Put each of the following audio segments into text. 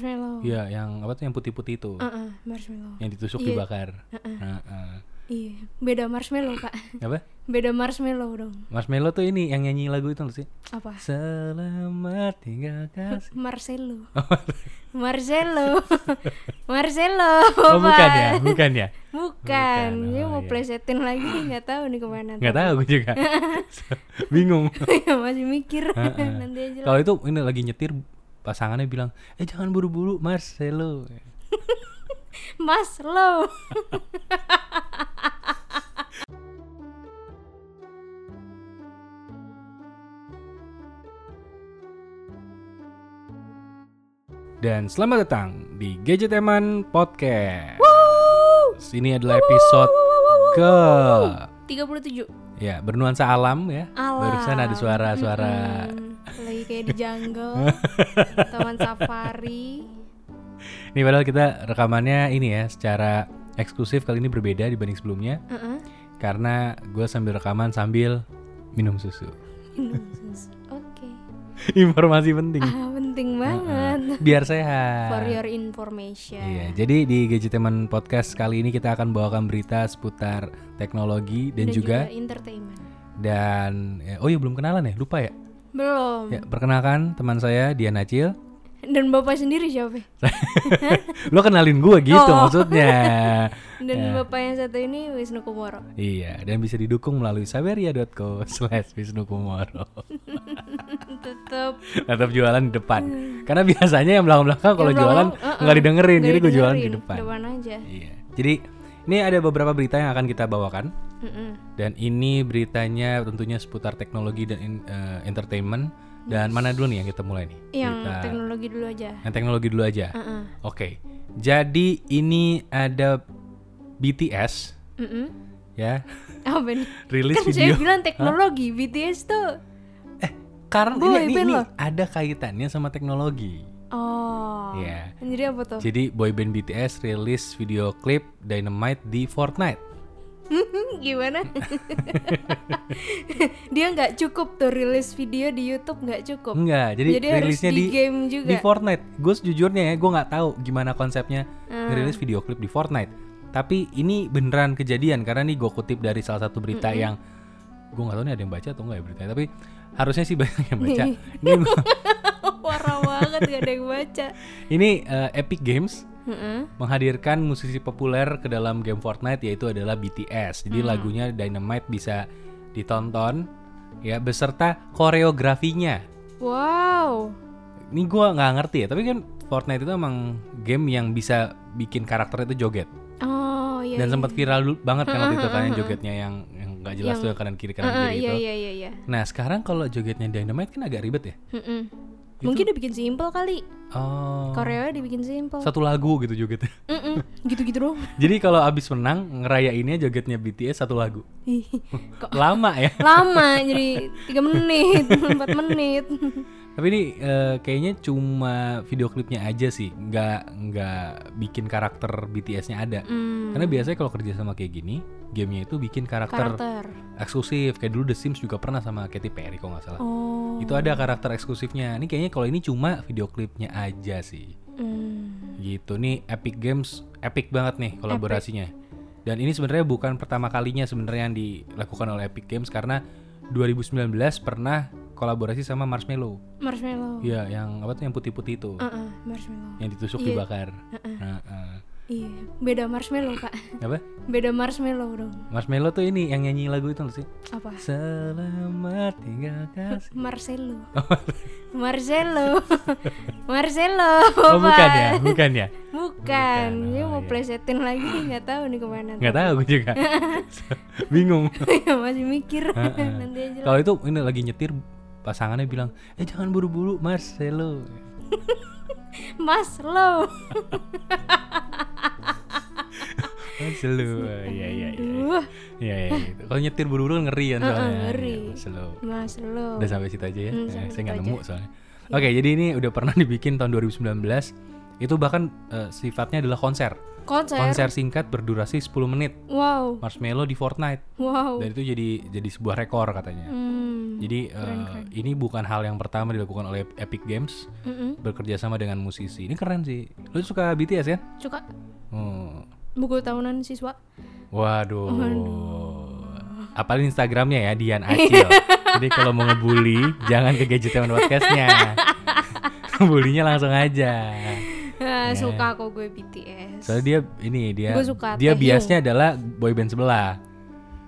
marshmallow Iya, yang apa tuh yang putih-putih itu. Heeh, marshmallow Yang ditusuk Iya. dibakar. Heeh. Heeh. iya beda marshmallow pak Apa? beda marshmallow dong Marshmallow tuh ini yang nyanyi lagu itu sih? apa Selamat tinggal kasih. Marcelo Marcelo Marcelo Oh, bukan ya, bukan ya. bukan Bukan, dia oh, mau iya. plesetin lagi nggak tahu nih ke mana Nggak tahu gue juga. Bingung. masih mikir nanti aja. Kalau itu ini lagi nyetir pasangannya bilang, "Eh jangan buru-buru, Marcelo." Mas lo Dan selamat datang di Gadget Eman Podcast. Ini adalah episode ke 37 ya bernuansa alam ya. Alam Barusan ada suara-suara. Kayak di jungle Taman safari Ini padahal kita rekamannya ini ya secara eksklusif kali ini berbeda dibanding sebelumnya Heeh. karena gue sambil rekaman sambil minum susu. Oke Informasi penting. ah, Penting banget Biar sehat. For your information Iya, jadi di Gadgeteman Podcast kali ini kita akan bawakan berita seputar teknologi dan, juga, entertainment dan ya, oh iya belum kenalan ya, lupa ya. Belum Ya, perkenalkan teman saya Dian Acil. Dan bapak sendiri siapa? Lo kenalin gue gitu Oh. maksudnya. Dan Ya. bapak yang satu ini Wisnu Kumoro Iya, dan bisa didukung melalui saberia.co slash Wisnu Kumoro. Tetep Tetap jualan di depan. Karena biasanya yang belakang-belakang kalau jualan belakang, uh-uh. nggak didengerin, Nggak jadi gue jualan di depan. Depan aja Iya. Jadi ini ada beberapa berita yang akan kita bawakan Mm-mm. dan ini beritanya tentunya seputar teknologi dan in- eh, entertainment. Dan mana dulu nih yang kita mulai nih? Yang Berita- teknologi dulu aja yang teknologi dulu aja. Heeh. Oke. Jadi ini ada BTS Mm-mm. ya Apa nih? rilis Kan video. saya bilang teknologi BTS tuh Karena Boy ini, ini, ini ada kaitannya sama teknologi. Oh Iya. Jadi apa tuh? Jadi boyband BTS rilis video klip Dynamite di Fortnite. Gimana? Dia nggak cukup tuh rilis video di YouTube nggak cukup Enggak, jadi, Jadi harus rilisnya di di, game juga. di Fortnite. Gue sejujurnya ya, gue nggak tahu gimana konsepnya Hmm. ngerilis video klip di Fortnite. Tapi ini beneran kejadian karena nih gue kutip dari salah satu berita yang gue nggak tahu nih ada yang baca atau enggak ya beritanya. Tapi harusnya sih banyak yang baca. ini Parah banget gak ada yang baca ini eh, Epic Games Heeh. menghadirkan musisi populer ke dalam game Fortnite yaitu adalah BTS. Hmm. Jadi lagunya Dynamite bisa ditonton ya beserta koreografinya. Wow Ini gua nggak ngerti ya, tapi kan Fortnite itu emang game yang bisa bikin karakter itu joget. Oh iya Dan iya. sempat viral dulu banget kan waktu itu kan jogetnya yang yang nggak jelas Yang- tuh kanan kiri kanan Heeh, kiri iya itu. iya iya iya Nah sekarang kalau jogetnya Dynamite kan agak ribet ya. Mm-mm. Mungkin dibikin simple kali Oh. Korea dibikin simple Satu lagu gitu jogetnya. Mm-mm. Gitu-gitu dong Jadi kalau abis menang ngerayainnya jogetnya BTS satu lagu. Kok Lama ya. lama jadi tiga menit 4 menit Tapi ini eh, kayaknya cuma video klipnya aja sih, nggak nggak bikin karakter BTS-nya ada. Hmm, Karena biasanya kalau kerja sama kayak gini, gamenya itu bikin karakter, karakter eksklusif. Kayak dulu The Sims juga pernah sama Katy Perry kalau nggak salah. oh Itu ada karakter eksklusifnya. Ini kayaknya kalau ini cuma video klipnya aja sih. hmm. Gitu nih Epic Games epic banget nih kolaborasinya. Dan ini sebenarnya bukan pertama kalinya sebenarnya yang dilakukan oleh Epic Games karena 2019 pernah kolaborasi sama Marshmello. marshmallow Iya, yang apa tuh yang putih-putih itu. Heeh, marshmallow Yang ditusuk Iya. dibakar. Heeh. Iya beda marshmallow pak Apa? beda marshmallow dong Marshmello tuh ini yang nyanyi lagu itu sih? apa Selamat tinggal kasih. Marcelo Marcelo Marcelo Oh bukan ya, bukan ya. bukan Bukan, dia oh, mau iya. plesetin lagi nggak tahu nih ke mana Nggak tahu gue juga. Bingung. masih mikir nanti aja. Kalau itu ini lagi nyetir pasangannya bilang, "Eh jangan buru-buru, Marcelo." Mas lo Iya iya iya. Duh, Iya iya gitu. Kalau nyetir buru-buru ngeri kan soalnya. ngeri. Iya, Marcelo. Mas lo Udah sampai situ aja ya. Hmm, Eh, saya nggak nemu soalnya. Oke, jadi ini udah pernah dibikin tahun 2019. Itu bahkan eh, sifatnya adalah konser. konser. Konser singkat berdurasi 10 menit. wow Marshmello di Fortnite. wow Dan itu jadi jadi sebuah rekor katanya. hmm. Jadi keren, keren. ini bukan hal yang pertama dilakukan oleh Epic Games Mm-mm. bekerja sama dengan musisi. Ini keren sih. Lu suka BTS kan? Suka Oh. buku tahunan siswa. Waduh. Apalin Instagramnya ya Dian Acil. Jadi kalau mau ngebully jangan ke gadget teman podcastnya. Bulinya langsung aja. Ah, Suka kok gue BTS. Soalnya dia ini dia Gue suka dia biasnya adalah boyband sebelah.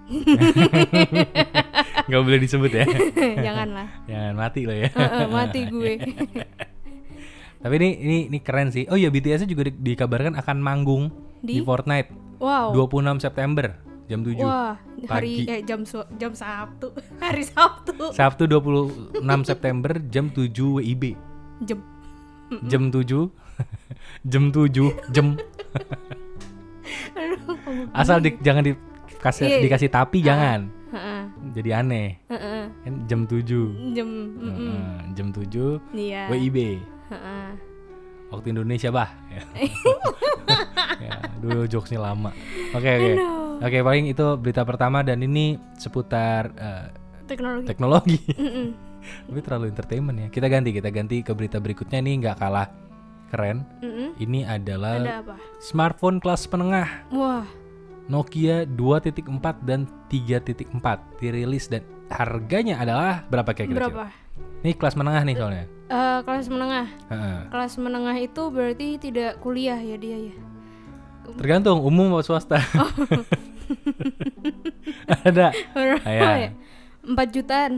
Gak boleh disebut ya. Janganlah. Jangan mati lo ya. Heeh, mati gue. Tapi ini ini ini keren sih. Oh iya BTS juga di- dikabarkan akan manggung di, Di? Fortnite Wow. 26 September jam 7. Wah, hari pagi. eh, jam jam Sabtu. Hari Sabtu. Sabtu 26 September jam 7 WIB. Jam. Jam 7. jam 7 jam. Aduh, kamu- Asal di, jangan dikasih Iya. dikasih tapi jangan. Heeh. Jadi aneh. Kan jam 7. Jam. Heeh, jam 7 Iya. WIB. Waktu Indonesia bah. Ya. ya, dulu jokesnya lama. Oke oke. Oke paling itu berita pertama dan ini seputar eh, Teknologi. teknologi. Mm-mm. Tapi terlalu entertainment ya. Kita ganti kita ganti ke berita berikutnya ini nggak kalah keren. Mm-mm. Ini adalah Ada apa? smartphone kelas menengah Wah, Nokia 2.4 dan 3.4 dirilis dan harganya adalah berapa kira-kira? Cil? berapa? Ini kelas menengah nih soalnya. Eh, kelas menengah. Heeh. Kelas menengah itu berarti tidak kuliah ya dia ya. Tergantung umum atau swasta. Ada. Berapa ya? 4 jutaan.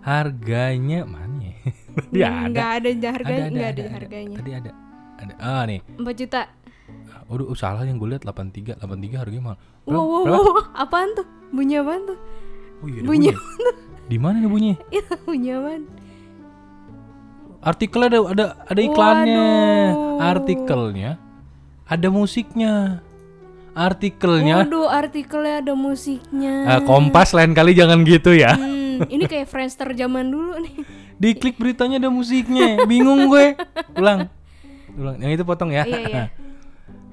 Harganya mana ya? Dia ada. Enggak ada harganya, ada, enggak ada, ada, ada. harganya. Tadi ada. Ada. Ah nih. 4 juta. Udah uh, salah yang gue lihat 83, 83 harganya mahal. Berapa? Wow, wow, Berapa? wow, apaan tuh? Bunyi apaan tuh? Oh iya, Bunyi bunyi. Di mana nih bunyi? Itu bunyi apaan? Artikelnya ada ada ada iklannya. Waduh. Artikelnya ada musiknya. Artikelnya Waduh, artikelnya ada musiknya. Ah, Kompas lain kali jangan gitu ya. Hmm, ini kayak Friendster zaman dulu nih. Diklik beritanya ada musiknya. Bingung gue. Ulang. Ulang. Yang itu potong ya. Iya, iya.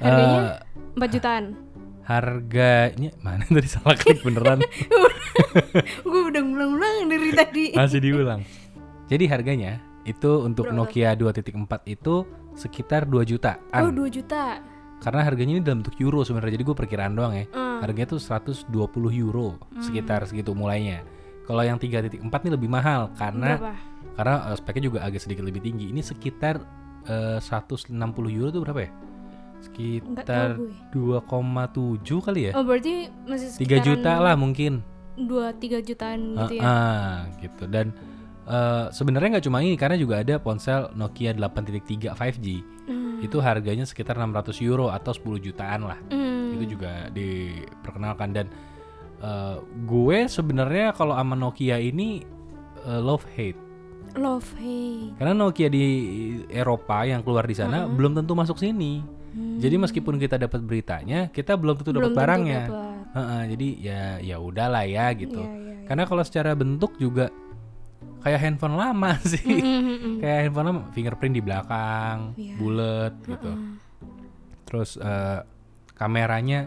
Harganya Eh, 4 jutaan. harganya mana tadi salah klik beneran. Gue udah ngulang-ulang dari tadi. Masih diulang. Jadi harganya itu untuk Berapa? Nokia 2.4 itu sekitar 2 jutaan. Oh, 2 juta. Karena harganya ini dalam bentuk euro sebenarnya. Jadi gue perkiraan doang ya. Hmm. Harganya tuh 120 euro sekitar segitu mulainya. Kalau yang 3.4 ini lebih mahal karena Berapa? karena eh, speknya juga agak sedikit lebih tinggi. Ini sekitar eh, 160 euro tuh berapa ya? Sekitar tahu 2,7 kali ya? Oh, berarti masih 3 sekitaran juta lah mungkin. 2 3 jutaan gitu ya. Ah, ah, gitu. Dan eh, sebenarnya nggak cuma ini karena juga ada ponsel Nokia 8.3 5G. Hmm. Itu harganya sekitar 600 euro atau 10 jutaan lah. Hmm. Itu juga diperkenalkan dan eh, gue sebenarnya kalau sama Nokia ini eh, love hate. Love hey. Karena Nokia di Eropa yang keluar di sana belum tentu masuk sini. Jadi meskipun kita dapat beritanya, kita belum tentu dapat Hmm. Barangnya. dapat. Heeh, jadi ya ya udahlah ya gitu. Iya, iya, iya. Karena kalau secara bentuk juga kayak handphone lama sih. Hmm, hmm, hmm. kayak handphone lama, fingerprint di belakang, Iya. bulat gitu. Terus eh, kameranya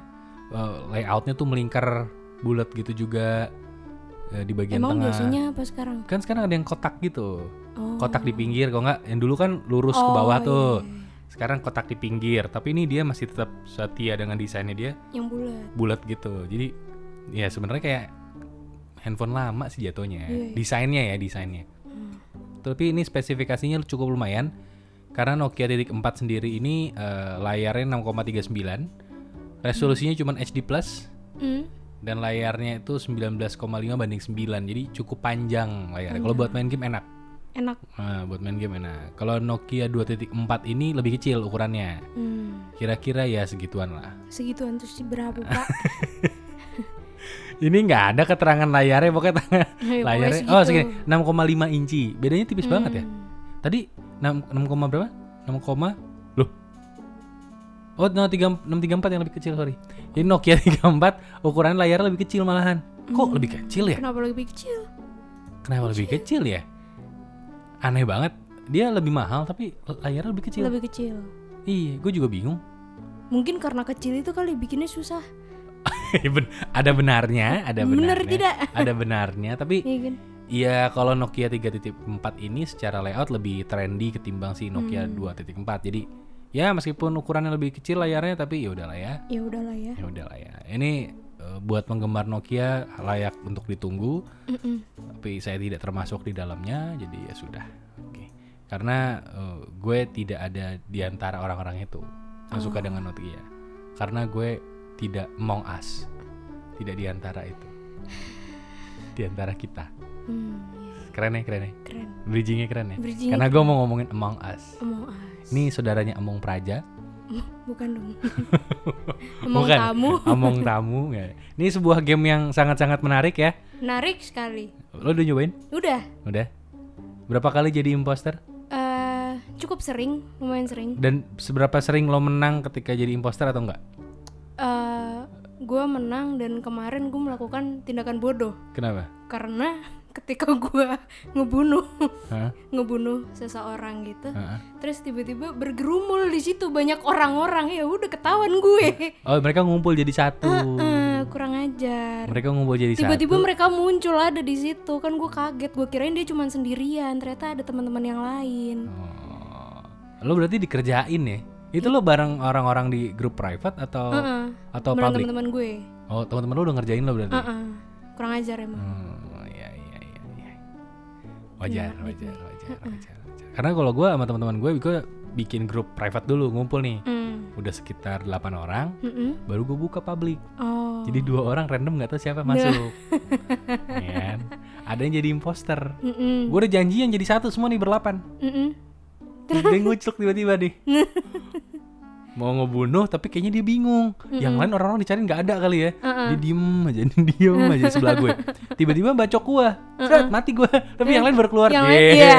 eh, layoutnya tuh melingkar bulat gitu juga eh, di bagian Emang tengah. biasanya apa sekarang? Kan sekarang ada yang kotak gitu. Oh. Kotak di pinggir, kalau nggak yang dulu kan lurus ke Oh, bawah iya, tuh. Sekarang kotak di pinggir, tapi ini dia masih tetap setia dengan desainnya dia Yang bulat. bulat gitu. Jadi ya sebenarnya kayak handphone lama sih jatuhnya. Iya, iya. Desainnya ya desainnya. Tapi ini spesifikasinya cukup lumayan karena Nokia titik 4 sendiri ini eh, layarnya 6,39, resolusinya cuma HD plus Hmm. dan layarnya itu 19,5 banding 9. Jadi cukup panjang layarnya. Kalau buat main game enak. Enak. Nah, buat main game enak. Kalau Nokia 2.4 ini lebih kecil ukurannya. Hmm. Kira-kira ya segituan lah. Segituan terus berapa, Pak? Ini nggak ada keterangan layarnya pokoknya Ya, pokoknya layarnya segitu. oh segini 6,5 inci bedanya tipis banget ya Hmm. tadi 6, 6, koma berapa 6, koma loh oh no, 3, 634 yang lebih kecil sorry jadi Nokia 34 ukuran layarnya lebih kecil malahan kok lebih kecil ya Kenapa lebih kecil? kenapa lebih kecil ya aneh banget dia lebih mahal tapi layarnya lebih kecil Lebih kecil. iya gue juga bingung Mungkin karena kecil itu kali bikinnya susah. Ada benarnya ada Benar benarnya tidak? ada benarnya tapi Iya kan? Iya, kalau Nokia 3.4 ini secara layout lebih trendy ketimbang si Nokia Hmm. 2.4. Jadi ya meskipun ukurannya lebih kecil layarnya tapi ya udahlah ya. Ya udahlah ya. Ya udahlah ya. Ini eh, buat penggemar Nokia layak untuk ditunggu, Mm-mm. tapi saya tidak termasuk di dalamnya, jadi ya sudah. Oke. Karena eh, gue tidak ada di antara orang-orang itu yang suka dengan Nokia. Karena gue tidak among us. Tidak di antara itu. Di antara kita. Hmm, iya, Keren ya, keren ya. keren. Bridgingnya keren ya. Bridgingnya Karena gue mau ngomongin Among Us. Among Us. Ini saudaranya Among Praja. Bukan dong. Among Bukan. tamu. Among tamu. ya. Ini sebuah game yang sangat-sangat menarik ya. Menarik sekali. Lo udah nyobain? Udah. Udah. Berapa kali jadi imposter? eh cukup sering, lumayan sering. Dan seberapa sering lo menang ketika jadi imposter atau enggak? eh gue menang dan kemarin gue melakukan tindakan bodoh Kenapa? karena ketika gue ngebunuh Hah? ngebunuh seseorang gitu Hah? terus tiba-tiba bergerumul di situ banyak orang-orang ya udah ketahuan gue Oh mereka ngumpul jadi satu. Eh, kurang ajar Mereka ngumpul jadi tiba-tiba satu. mereka muncul ada di situ kan gue kaget gue kirain dia cuma sendirian ternyata ada teman-teman yang lain Oh. Lo berarti dikerjain ya? Itu lo bareng orang-orang di grup private atau Heeh. atau Bareng public? teman-teman gue Oh teman-teman lo udah ngerjain lo berarti? Heeh. kurang ajar emang Oh, Wajar, Iya, wajar, gitu. wajar, wajar, wajar. Karena kalau gue sama teman-teman gue, gue bikin grup private dulu, ngumpul nih. Hmm. Udah sekitar 8 orang, Mm-mm. baru gue buka publik. oh Jadi dua orang random nggak tahu siapa masuk. Ya kan? Ada yang jadi imposter. Mm-mm. Gue udah janjian jadi satu semua nih berlapan. Mm-mm. Dia ngucluk tiba-tiba nih. Mau ngebunuh tapi kayaknya dia bingung. Yang lain orang-orang dicari nggak ada kali ya. Dia diem aja, diem aja sebelah gue. Tiba-tiba bacok gue, Set, mati gue. Tapi yang lain baru keluar. Yang lain, Yeay. iya.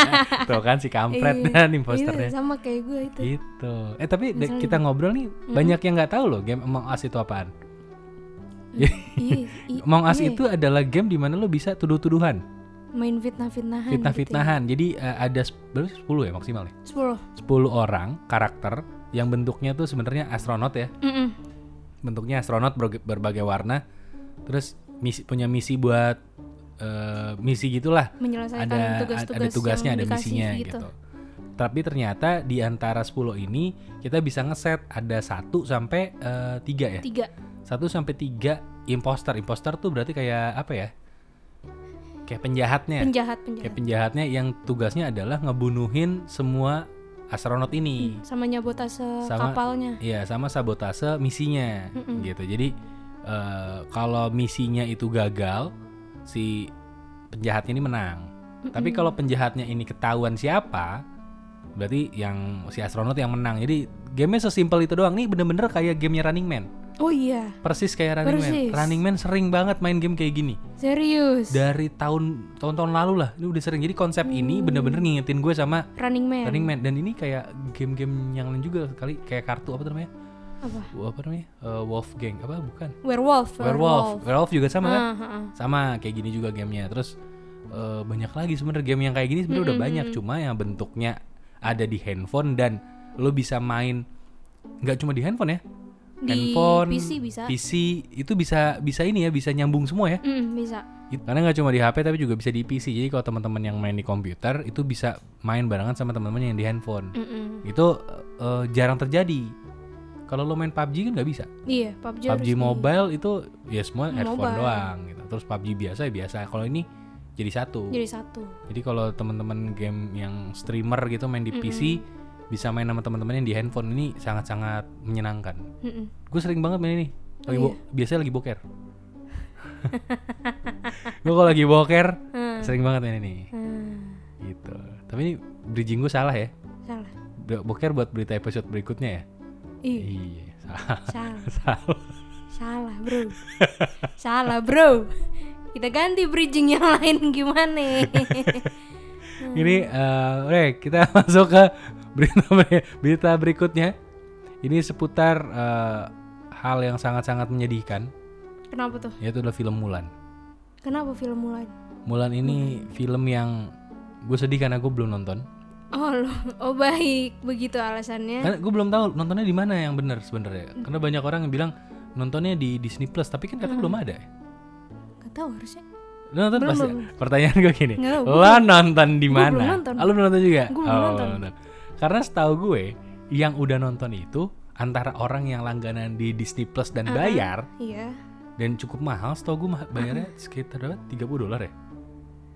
Tuh kan si kampret Iya. dan imposternya. Iya, sama kayak gue itu Gitu. Eh tapi de- kita ngobrol nih banyak yang nggak tahu loh game Among Us itu apaan. iya, i- Among Us itu adalah game di mana lo bisa tuduh-tuduhan, main fitnah-fitnahan fitnah-fitnahan. Jadi eh, ada berapa sih? 10 ya maksimal ya? gitu ya. 10 10 orang karakter yang bentuknya tuh sebenarnya astronot ya. Mm-mm. Bentuknya astronot berbagai, berbagai warna. Terus misi punya misi buat eh, misi gitulah. menyelesaikan Ada tugas-tugas ada tugasnya, ada misinya gitu. Tapi ternyata di antara 10 ini kita bisa ngeset ada 1 sampai 3 ya. tiga 1 sampai 3 imposter. Imposter tuh berarti kayak apa ya? Kayak penjahatnya. penjahat Kayak penjahat penjahatnya yang tugasnya adalah ngebunuhin semua astronot ini. sama nyabotase Sama- kapalnya Iya, sama sabotase misinya gitu. Jadi eh, kalau misinya itu gagal, si penjahatnya ini menang. Tapi kalau penjahatnya ini ketahuan siapa, berarti yang si astronot yang menang. Jadi gamenya sesimpel itu doang. Nih bener-bener kayak gamenya Running Man. Oh iya. Persis kayak Running Persis. Man. Running Man sering banget main game kayak gini. serius? Dari tahun tahun-tahun lalu lah, ini udah sering. Jadi konsep ini bener-bener ngingetin gue sama Running Man. Running Man. Dan ini kayak game-game yang lain juga kali, kayak kartu apa namanya? apa? Apa namanya? Eh, Wolf Gang. Apa? Bukan. Werewolf Werewolf. Werewolf. Juga sama kan? Ah, ah, ah. sama. Kayak gini juga gamenya. Terus eh, banyak lagi sebenarnya game yang kayak gini sebenarnya udah banyak. cuma yang bentuknya ada di handphone dan lo bisa main. Nggak cuma di handphone ya Di handphone PC bisa. PC itu bisa bisa ini ya bisa nyambung semua ya Mm, bisa karena nggak cuma di HP tapi juga bisa di PC jadi kalau teman-teman yang main di komputer itu bisa main barengan sama teman-teman yang di handphone Mm-mm. itu eh, jarang terjadi kalau lo main PUBG kan nggak bisa iya PUBG, PUBG harus di- Mobile itu ya semua Mobile. doang gitu. Terus PUBG biasa ya biasa. Kalau ini jadi satu. jadi satu Jadi kalau teman-teman game yang streamer gitu main di PC bisa main sama teman-teman yang di handphone ini sangat-sangat menyenangkan. Gue sering banget main ini. Lagi Oh, bo- biasanya lagi boker. gue kalau lagi boker Hmm. sering banget main ini. Hmm, Gitu. Tapi ini bridging gue salah ya. salah Bo- Boker buat berita episode berikutnya ya. iya Iya, salah. salah salah. salah bro salah bro kita ganti bridging yang lain gimana Ini eh oke, kita masuk ke berita berita berikutnya. Ini seputar eh, hal yang sangat-sangat menyedihkan, kenapa tuh yaitu adalah film Mulan. kenapa film mulai Mulan ini film yang gue sedih karena gue belum nonton. oh lo oh baik begitu alasannya Karena gue belum tahu nontonnya di mana yang benar sebenarnya. Karena banyak orang yang bilang nontonnya di Disney Plus, tapi kan katanya belum ada. ya. Gak tahu harusnya Lu nonton Belum, pasti. belum. Pertanyaan gue gini. Nggak, Lo nonton di mana? nonton. Ah, lu belum nonton juga? Gua belum nonton. Karena setahu gue yang udah nonton itu antara orang yang langganan di Disney Plus dan bayar Iya. dan cukup mahal. Setahu gue bayarnya sekitar berapa? 30 dolar ya.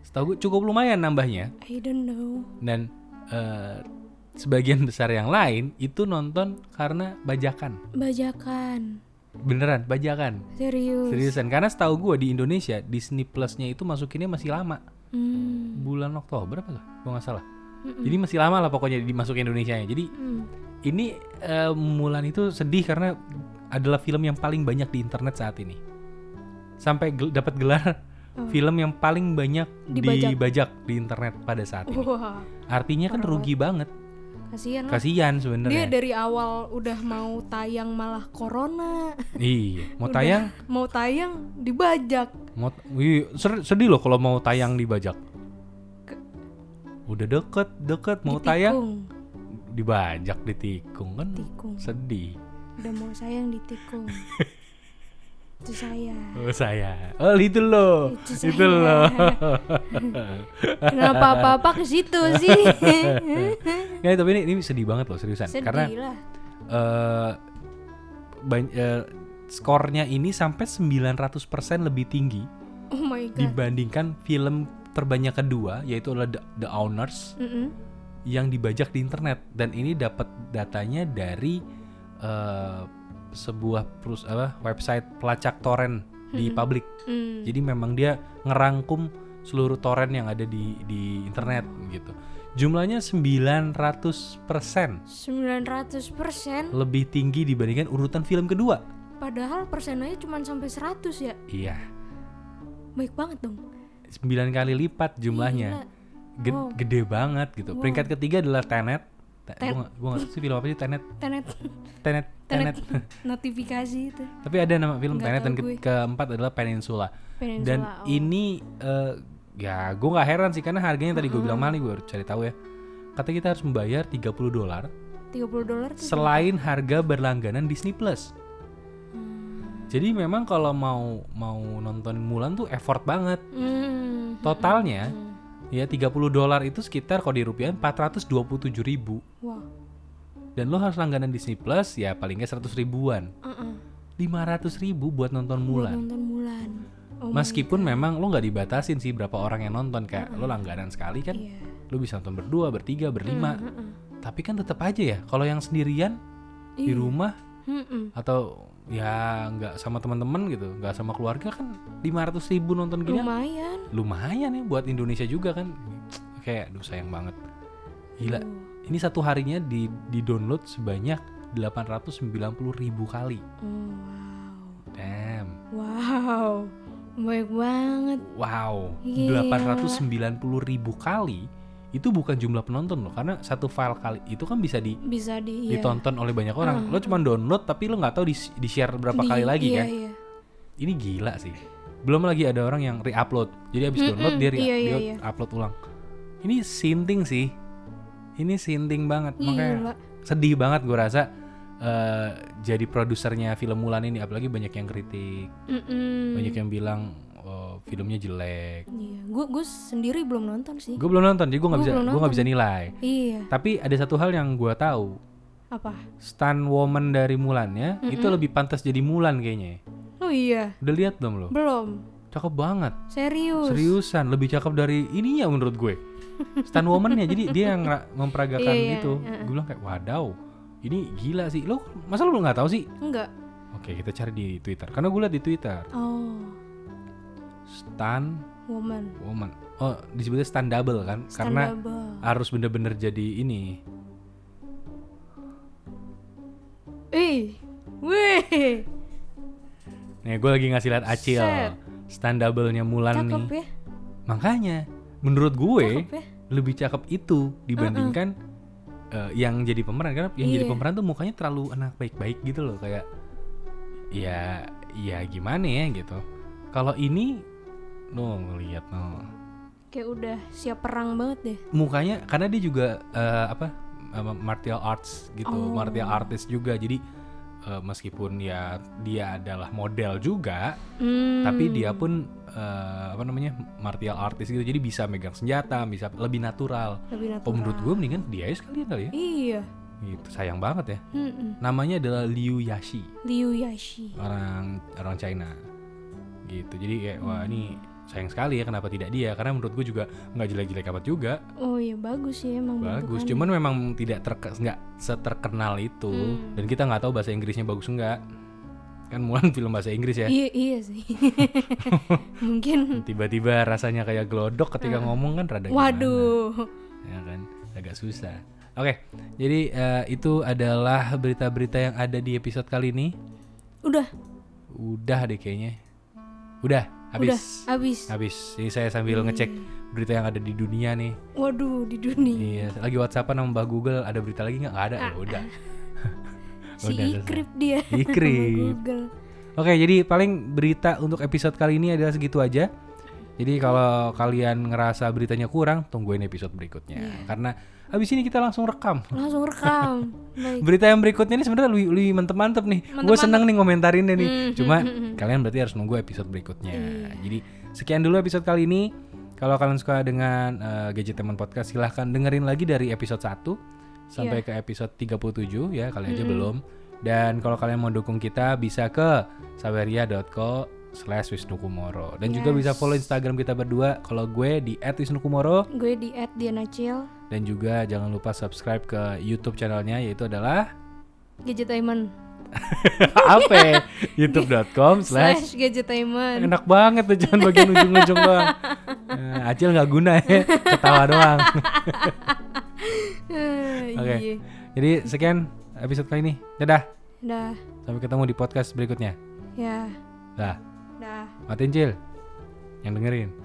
Setahu gue cukup lumayan nambahnya I don't know. dan eh, sebagian besar yang lain itu nonton karena bajakan. Bajakan. Beneran, bajakan. Serius. Seriusan, karena setahu gue di Indonesia Disney Plus-nya itu masukinnya masih lama. Hmm. bulan Oktober apa lah, kalau nggak salah. Jadi masih lama lah pokoknya dimasukin Indonesia nya. Jadi Hmm. ini eh, Mulan itu sedih karena adalah film yang paling banyak di internet saat ini. Sampai gel- dapat gelar film yang paling banyak Dibajak. dibajak di internet pada saat ini. Wah, Artinya kan rugi banget. Kasihan lah. Kasihan Dia sebenarnya. dari awal udah mau tayang malah corona. Iya, mau Udah tayang, Mau tayang dibajak. mau iya, ser- sedih loh kalau mau tayang dibajak. Udah deket, deket mau tayang Ditikung. dibajak ditikung kan Tikung. sedih. Udah mau sayang ditikung. Itu saya. Oh saya. Oh itu loh. Itu Itu, saya. loh. Kenapa apa-apa ke situ sih? ya tapi ini, ini sedih banget loh seriusan. Sedih Karena lah. eh ban- eh, skornya ini sampai 900% lebih tinggi Oh my god. dibandingkan film terbanyak kedua yaitu adalah The, The Owners Mm-mm. yang dibajak di internet dan ini dapat datanya dari eh, sebuah perus apa website pelacak torrent di publik. Mm. Jadi memang dia ngerangkum seluruh torrent yang ada di di internet gitu. Jumlahnya 900% 900% lebih tinggi dibandingkan urutan film kedua. padahal persenanya cuma sampai 100 ya. Iya, Baik banget dong. 9 kali lipat jumlahnya. Gila. Ged- Wow. Gede banget gitu. Wow. Peringkat ketiga adalah Tenet. Gua gua nggak tahu sih film apa sih Tenet. Tenet Tenet, Tenet. Tenet notifikasi itu. Tapi ada nama film Nggak Tenet dan ke- gue. keempat adalah Peninsula. Peninsula, Dan oh. ini eh, ya gue nggak heran sih karena harganya tadi gue bilang mahal nih gue cari tahu ya. Kata kita harus membayar 30 dolar 30 dolar selain harga berlangganan Disney Plus. Jadi memang kalau mau mau nonton Mulan tuh effort banget. Hmm. Totalnya ya 30 dolar itu sekitar kalau di rupiah 427 ribu. Wah. Dan lo harus langganan Disney Plus ya paling nggak 100 ribuan. Uh-uh. 500 ribu buat nonton Buat Mulan. Nonton Mulan. Oh Meskipun memang lo nggak dibatasin sih berapa orang yang nonton kayak lo langganan sekali kan, Iya. lo bisa nonton berdua, bertiga, berlima. Mm-mm. Tapi kan tetap aja ya kalau yang sendirian di Iya. rumah Mm-mm. atau ya nggak sama teman-teman gitu, nggak sama keluarga kan 500 ribu nonton gini Lumayan. lumayan ya buat Indonesia juga kan. Kayak aduh sayang banget. Gila. Oh. Ini satu harinya di di download sebanyak 890 ribu kali. Oh, wow. Damn. Wow. Baik banget. Wow, Gila. 890 ribu kali itu bukan jumlah penonton loh, karena satu file kali itu kan bisa di, Bisa di iya. ditonton oleh banyak orang. Lo cuma download tapi lo nggak tahu di, di share berapa Di- kali lagi iya, kan? Iya. Ini gila sih. Belum lagi ada orang yang re-upload. Jadi habis download dia, re- iya, iya, dia iya. upload ulang. Ini sinting sih. Ini sinting banget. Makanya Gila. sedih banget gue rasa eh, jadi produsernya film Mulan ini apalagi banyak yang kritik, Mm-mm. banyak yang bilang filmnya jelek. Iya. Gue gue sendiri belum nonton sih. Gue belum nonton, jadi gue nggak bisa gue nggak bisa nilai. Iya. Tapi ada satu hal yang gue tahu, Apa? Stan Woman dari Mulannya itu lebih pantas jadi Mulan kayaknya. Oh iya. Udah lihat belum lo? Belum. Cakep banget, Serius. seriusan, lebih cakep dari ininya menurut gue. Stan Woman-nya, jadi dia yang ra- memperagakan Iya, iya, itu. Gue bilang kayak wadaw, ini gila sih. Lo masa lo belum nggak tahu sih? Enggak. Oke, kita cari di Twitter. Karena gue lihat di Twitter, Oh, Stan woman. Woman. Oh, disebutnya Stan Double kan? Karena Standable. harus bener-bener jadi ini Ih. Wih. Nih gue lagi ngasih lihat Acil Set. Stand double-nya Mulan Cakep nih ya. Makanya menurut gue Cakep ya. lebih cakep itu dibandingkan eh, yang jadi pemeran Karena yang jadi Iya. pemeran tuh mukanya terlalu anak baik-baik gitu loh Kayak ya ya gimana ya gitu Kalau ini no ngelihat no Kayak udah siap perang banget deh. mukanya karena dia juga eh, apa martial arts gitu Oh. martial artist juga jadi eh, meskipun ya dia adalah model juga, Hmm. tapi dia pun eh, apa namanya martial artist gitu, jadi bisa megang senjata, bisa lebih natural. lebih natural. Kalau menurut gue mendingan dia aja sekalian kali ya. Iya. Gitu, sayang banget ya. Mm-mm. Namanya adalah Liu Yashi, Liu Yashi. orang orang China. Gitu. Jadi kayak wah Hmm. ini sayang sekali ya kenapa tidak dia? Karena menurut gue juga nggak jelek-jelek amat juga. Oh iya bagus sih emang Bagus, bentukannya. cuman memang tidak terke nggak seterkenal itu Hmm. dan kita nggak tahu bahasa Inggrisnya bagus enggak. Kan Mulan film bahasa Inggris ya. Iya iya sih. Mungkin. Tiba-tiba rasanya kayak glodok ketika ngomong kan rada gimana. Waduh. Ya kan, agak susah. Oke, jadi eh, itu adalah berita-berita yang ada di episode kali ini. Udah. Udah deh kayaknya. Udah, Udah. habis. Habis. Habis. Ini saya sambil ngecek berita yang ada di dunia nih. Waduh di dunia. Iya, lagi WhatsAppan sama Mbak Google ada berita lagi nggak? Ada. Ya udah. Si Udah selesai. Ikrip dia. Ikrip. Google. Oke, jadi paling berita untuk episode kali ini adalah segitu aja. Jadi kalau kalian ngerasa beritanya kurang, tungguin episode berikutnya. Iya. Karena habis ini kita langsung rekam. Langsung rekam. Baik. Berita yang berikutnya ini sebenarnya lebih, lebih mantep-mantep nih. Gue seneng nih ngomentarinnya nih. Hmm, Cuma kalian berarti harus nunggu episode berikutnya. Iya. Jadi sekian dulu episode kali ini. Kalau kalian suka dengan eh, Gadget Teman Podcast, silahkan dengerin lagi dari episode 1 sampai Iya. ke episode 37 ya. Kali aja belum. Dan kalau kalian mau dukung kita bisa ke saweria.co slash wisnukumoro dan juga Yes. bisa follow instagram kita berdua kalau gue di @wisnukumoro Gue di @dianacil dan juga jangan lupa subscribe ke youtube channelnya yaitu adalah Gadgetainment apa ya? youtube.com slash Gadgetainment. enak banget tuh jangan bagian ujung-ujung doang nah, Acil nggak guna ya ketawa doang Eh, Oke. Iya. jadi sekian episode kali ini dadah Dah. sampai ketemu di podcast berikutnya Ya. Dah. Matiin Cil. Yang dengerin